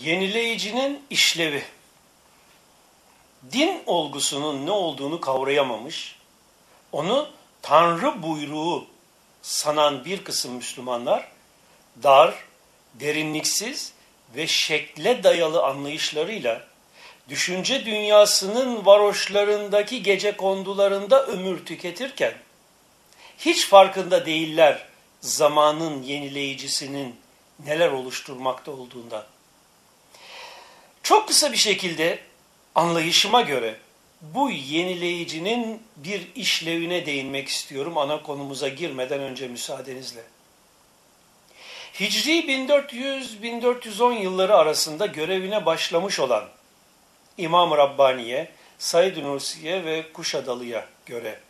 Yenileyicinin işlevi. Din olgusunun ne olduğunu kavrayamamış, onu Tanrı buyruğu sanan bir kısım Müslümanlar dar, derinliksiz ve şekle dayalı anlayışlarıyla düşünce dünyasının varoşlarındaki gece kondularında ömür tüketirken hiç farkında değiller zamanın yenileyicisinin neler oluşturmakta olduğundan. Çok kısa bir şekilde anlayışıma göre bu yenileyicinin bir işlevine değinmek istiyorum ana konumuza girmeden önce müsaadenizle. Hicri 1400-1410 yılları arasında görevine başlamış olan İmam Rabbani'ye, Said Nursi'ye ve Kuşadalı'ya göre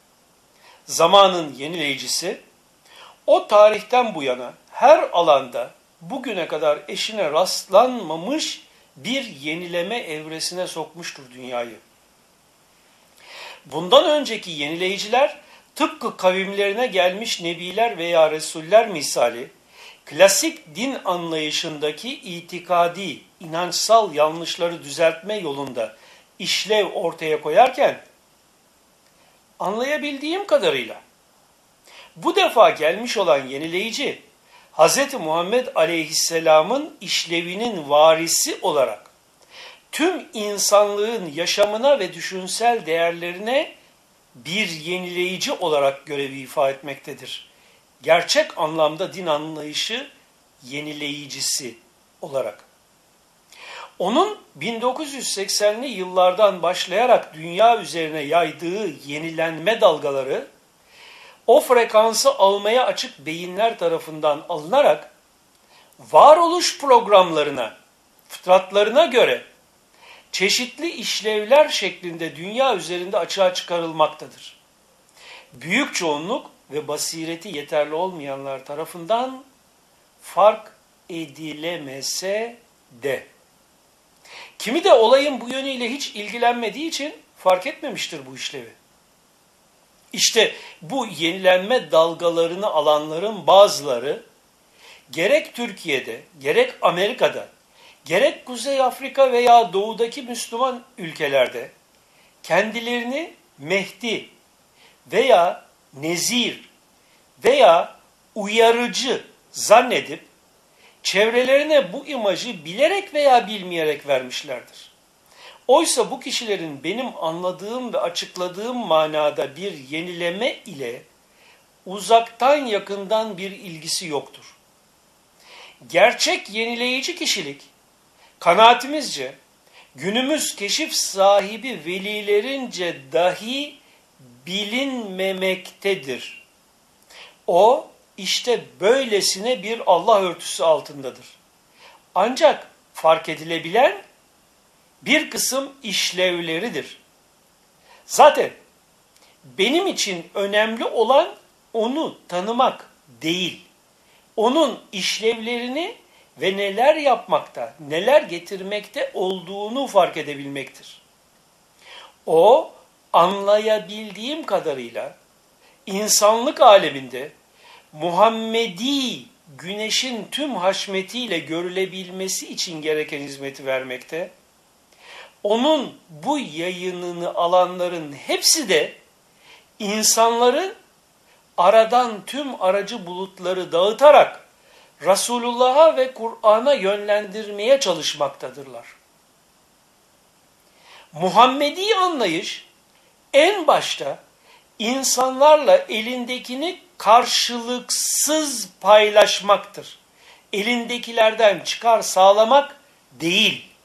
zamanın yenileyicisi o tarihten bu yana her alanda bugüne kadar eşine rastlanmamış bir yenileme evresine sokmuştur dünyayı. Bundan önceki yenileyiciler tıpkı kavimlerine gelmiş nebiler veya resuller misali klasik din anlayışındaki itikadi, inançsal yanlışları düzeltme yolunda işlev ortaya koyarken anlayabildiğim kadarıyla bu defa gelmiş olan yenileyici Hz. Muhammed Aleyhisselam'ın işlevinin varisi olarak tüm insanlığın yaşamına ve düşünsel değerlerine bir yenileyici olarak görevi ifa etmektedir. Gerçek anlamda din anlayışı yenileyicisi olarak. Onun 1980'li yıllardan başlayarak dünya üzerine yaydığı yenilenme dalgaları o frekansı almaya açık beyinler tarafından alınarak varoluş programlarına, fıtratlarına göre çeşitli işlevler şeklinde dünya üzerinde açığa çıkarılmaktadır. Büyük çoğunluk ve basireti yeterli olmayanlar tarafından fark edilemese de. Kimi de olayın bu yönüyle hiç ilgilenmediği için fark etmemiştir bu işlevi. İşte bu yenilenme dalgalarını alanların bazıları gerek Türkiye'de, gerek Amerika'da, gerek Kuzey Afrika veya doğudaki Müslüman ülkelerde kendilerini Mehdi veya Nezir veya uyarıcı zannedip çevrelerine bu imajı bilerek veya bilmeyerek vermişlerdir. Oysa bu kişilerin benim anladığım ve açıkladığım manada bir yenileme ile uzaktan yakından bir ilgisi yoktur. Gerçek yenileyici kişilik, kanaatimizce günümüz keşif sahibi velilerince dahi bilinmemektedir. O işte böylesine bir Allah örtüsü altındadır. Ancak fark edilebilen bir kısım işlevleridir. Zaten benim için önemli olan onu tanımak değil. Onun işlevlerini ve neler yapmakta, neler getirmekte olduğunu fark edebilmektir. O anlayabildiğim kadarıyla insanlık aleminde Muhammedi güneşin tüm haşmetiyle görülebilmesi için gereken hizmeti vermekte onun bu yayınını alanların hepsi de insanları aradan tüm aracı bulutları dağıtarak Resulullah'a ve Kur'an'a yönlendirmeye çalışmaktadırlar. Muhammedi anlayış en başta insanlarla elindekini karşılıksız paylaşmaktır. Elindekilerden çıkar sağlamak değil.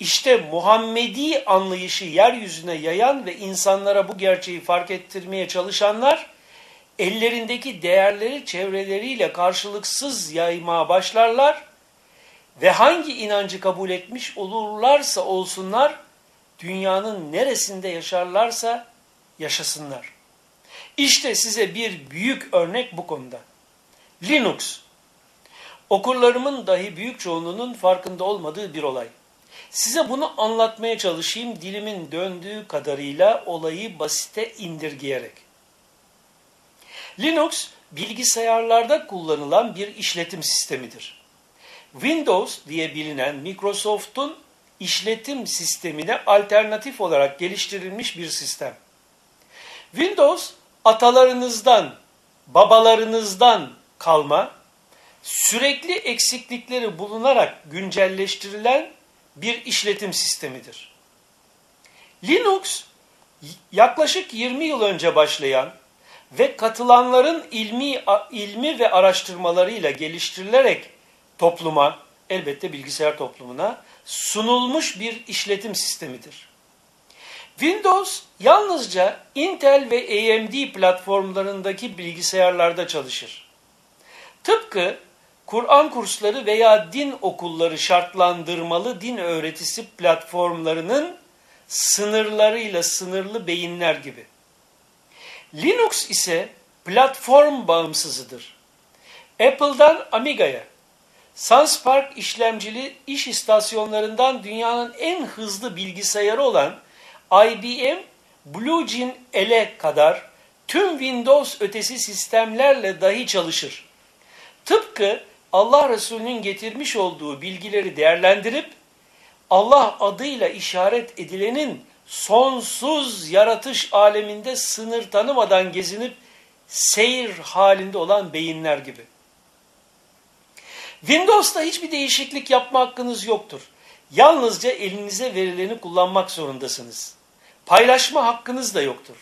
İşte Muhammedi anlayışı yeryüzüne yayan ve insanlara bu gerçeği fark ettirmeye çalışanlar, ellerindeki değerleri çevreleriyle karşılıksız yaymaya başlarlar ve hangi inancı kabul etmiş olurlarsa olsunlar, dünyanın neresinde yaşarlarsa yaşasınlar. İşte size bir büyük örnek bu konuda. Linux, okurlarımın dahi büyük çoğunluğunun farkında olmadığı bir olay. Size bunu anlatmaya çalışayım dilimin döndüğü kadarıyla olayı basite indirgeyerek. Linux bilgisayarlarda kullanılan bir işletim sistemidir. Windows diye bilinen Microsoft'un işletim sistemine alternatif olarak geliştirilmiş bir sistem. Windows atalarınızdan, babalarınızdan kalma, sürekli eksiklikleri bulunarak güncelleştirilen bir işletim sistemidir. Linux yaklaşık 20 yıl önce başlayan ve katılanların ilmi, ilmi ve araştırmalarıyla geliştirilerek topluma, elbette bilgisayar toplumuna sunulmuş bir işletim sistemidir. Windows yalnızca Intel ve AMD platformlarındaki bilgisayarlarda çalışır. Tıpkı Kur'an kursları veya din okulları şartlandırmalı din öğretisi platformlarının sınırlarıyla sınırlı beyinler gibi. Linux ise platform bağımsızıdır. Apple'dan Amiga'ya, SunSpark işlemcili iş istasyonlarından dünyanın en hızlı bilgisayarı olan IBM Blue Gene L'e kadar tüm Windows ötesi sistemlerle dahi çalışır. Tıpkı Allah Resulü'nün getirmiş olduğu bilgileri değerlendirip Allah adıyla işaret edilenin sonsuz yaratış aleminde sınır tanımadan gezinip seyir halinde olan beyinler gibi. Windows'ta hiçbir değişiklik yapma hakkınız yoktur. Yalnızca elinize verileni kullanmak zorundasınız. Paylaşma hakkınız da yoktur.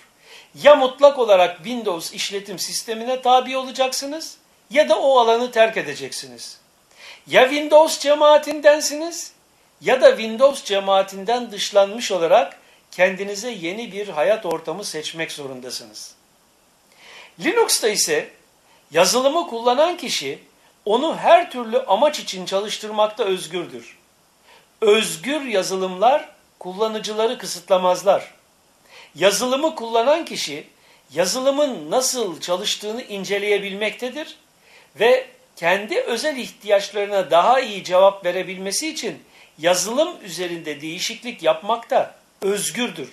Ya mutlak olarak Windows işletim sistemine tabi olacaksınız ya da o alanı terk edeceksiniz. Ya Windows cemaatindensiniz ya da Windows cemaatinden dışlanmış olarak kendinize yeni bir hayat ortamı seçmek zorundasınız. Linux'ta ise yazılımı kullanan kişi onu her türlü amaç için çalıştırmakta özgürdür. Özgür yazılımlar kullanıcıları kısıtlamazlar. Yazılımı kullanan kişi yazılımın nasıl çalıştığını inceleyebilmektedir ve kendi özel ihtiyaçlarına daha iyi cevap verebilmesi için yazılım üzerinde değişiklik yapmakta özgürdür.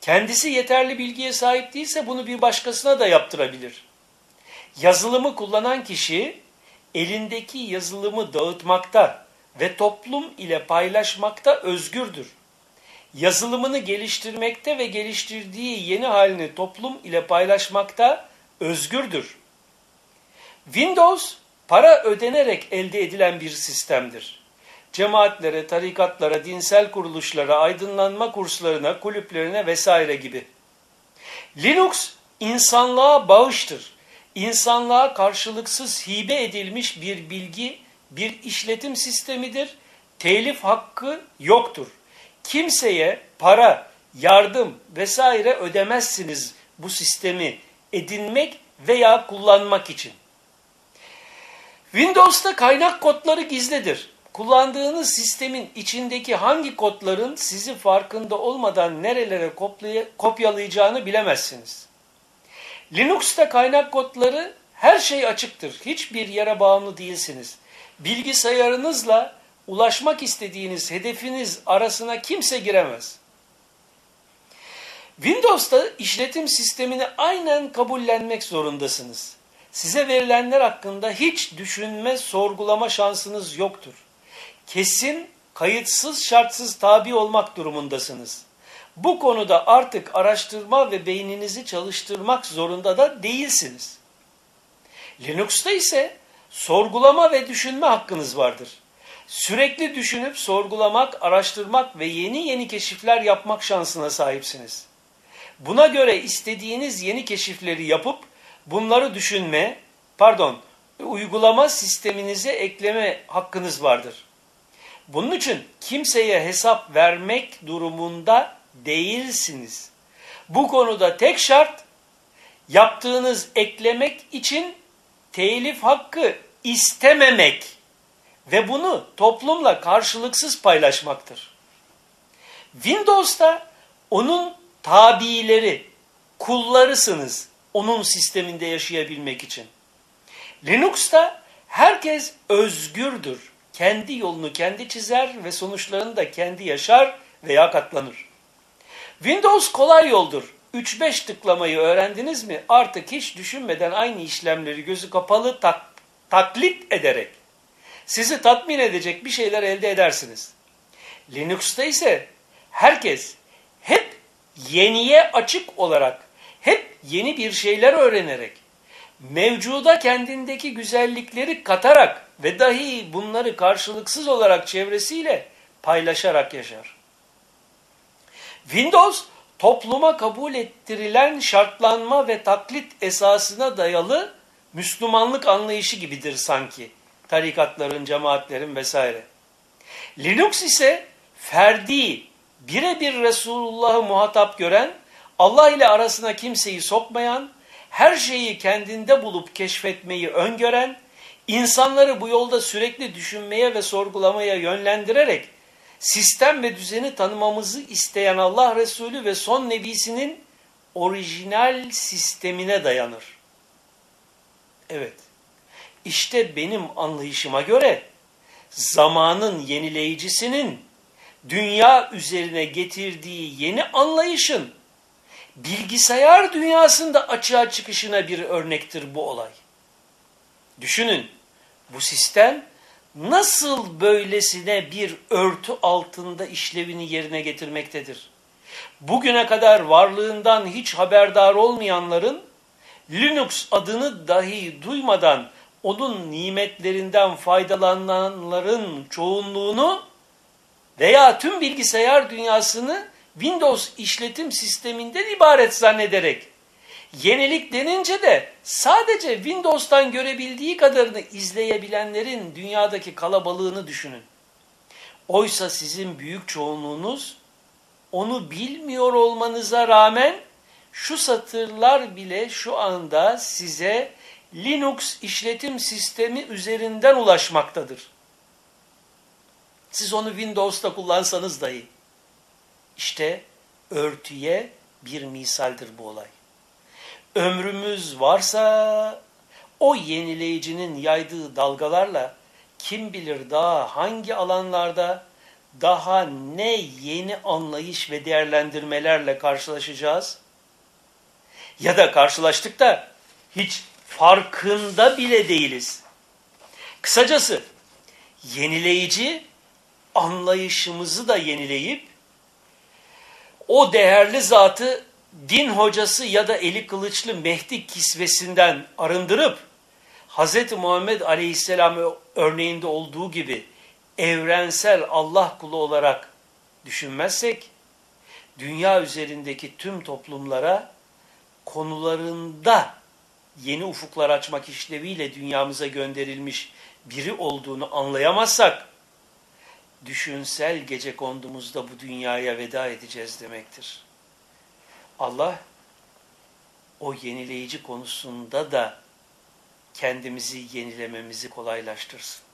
Kendisi yeterli bilgiye sahip değilse bunu bir başkasına da yaptırabilir. Yazılımı kullanan kişi elindeki yazılımı dağıtmakta ve toplum ile paylaşmakta özgürdür. Yazılımını geliştirmekte ve geliştirdiği yeni halini toplum ile paylaşmakta özgürdür. Windows para ödenerek elde edilen bir sistemdir. Cemaatlere, tarikatlara, dinsel kuruluşlara, aydınlanma kurslarına, kulüplerine vesaire gibi. Linux insanlığa bağıştır. İnsanlığa karşılıksız hibe edilmiş bir bilgi, bir işletim sistemidir. Telif hakkı yoktur. Kimseye para, yardım vesaire ödemezsiniz bu sistemi edinmek veya kullanmak için. Windows'ta kaynak kodları gizlidir. Kullandığınız sistemin içindeki hangi kodların sizi farkında olmadan nerelere kopyalayacağını bilemezsiniz. Linux'ta kaynak kodları her şey açıktır. Hiçbir yere bağımlı değilsiniz. Bilgisayarınızla ulaşmak istediğiniz hedefiniz arasına kimse giremez. Windows'ta işletim sistemini aynen kabullenmek zorundasınız. Size verilenler hakkında hiç düşünme, sorgulama şansınız yoktur. Kesin, kayıtsız, şartsız tabi olmak durumundasınız. Bu konuda artık araştırma ve beyninizi çalıştırmak zorunda da değilsiniz. Linux'ta ise sorgulama ve düşünme hakkınız vardır. Sürekli düşünüp sorgulamak, araştırmak ve yeni yeni keşifler yapmak şansına sahipsiniz. Buna göre istediğiniz yeni keşifleri yapıp bunları düşünme, pardon, uygulama sisteminize ekleme hakkınız vardır. Bunun için kimseye hesap vermek durumunda değilsiniz. Bu konuda tek şart yaptığınız eklemek için telif hakkı istememek ve bunu toplumla karşılıksız paylaşmaktır. Windows'ta onun tabileri, kullarısınız onun sisteminde yaşayabilmek için. Linux'ta herkes özgürdür. Kendi yolunu kendi çizer ve sonuçlarını da kendi yaşar veya katlanır. Windows kolay yoldur. 3-5 tıklamayı öğrendiniz mi artık hiç düşünmeden aynı işlemleri gözü kapalı tak, taklit ederek sizi tatmin edecek bir şeyler elde edersiniz. Linux'ta ise herkes hep yeniye açık olarak, hep yeni bir şeyler öğrenerek, mevcuda kendindeki güzellikleri katarak ve dahi bunları karşılıksız olarak çevresiyle paylaşarak yaşar. Windows topluma kabul ettirilen şartlanma ve taklit esasına dayalı Müslümanlık anlayışı gibidir sanki. Tarikatların, cemaatlerin vesaire. Linux ise ferdi, birebir Resulullah'ı muhatap gören, Allah ile arasına kimseyi sokmayan, her şeyi kendinde bulup keşfetmeyi öngören, insanları bu yolda sürekli düşünmeye ve sorgulamaya yönlendirerek sistem ve düzeni tanımamızı isteyen Allah Resulü ve son nebisinin orijinal sistemine dayanır. Evet, işte benim anlayışıma göre zamanın yenileyicisinin dünya üzerine getirdiği yeni anlayışın bilgisayar dünyasında açığa çıkışına bir örnektir bu olay. Düşünün, bu sistem nasıl böylesine bir örtü altında işlevini yerine getirmektedir? Bugüne kadar varlığından hiç haberdar olmayanların Linux adını dahi duymadan onun nimetlerinden faydalananların çoğunluğunu veya tüm bilgisayar dünyasını Windows işletim sisteminden ibaret zannederek Yenilik denince de sadece Windows'tan görebildiği kadarını izleyebilenlerin dünyadaki kalabalığını düşünün. Oysa sizin büyük çoğunluğunuz onu bilmiyor olmanıza rağmen şu satırlar bile şu anda size Linux işletim sistemi üzerinden ulaşmaktadır. Siz onu Windows'ta kullansanız dahi. İşte örtüye bir misaldir bu olay ömrümüz varsa o yenileyicinin yaydığı dalgalarla kim bilir daha hangi alanlarda daha ne yeni anlayış ve değerlendirmelerle karşılaşacağız? Ya da karşılaştık da hiç farkında bile değiliz. Kısacası yenileyici anlayışımızı da yenileyip o değerli zatı din hocası ya da eli kılıçlı Mehdi kisvesinden arındırıp Hz. Muhammed Aleyhisselam örneğinde olduğu gibi evrensel Allah kulu olarak düşünmezsek dünya üzerindeki tüm toplumlara konularında yeni ufuklar açmak işleviyle dünyamıza gönderilmiş biri olduğunu anlayamazsak düşünsel gece kondumuzda bu dünyaya veda edeceğiz demektir. Allah o yenileyici konusunda da kendimizi yenilememizi kolaylaştırsın.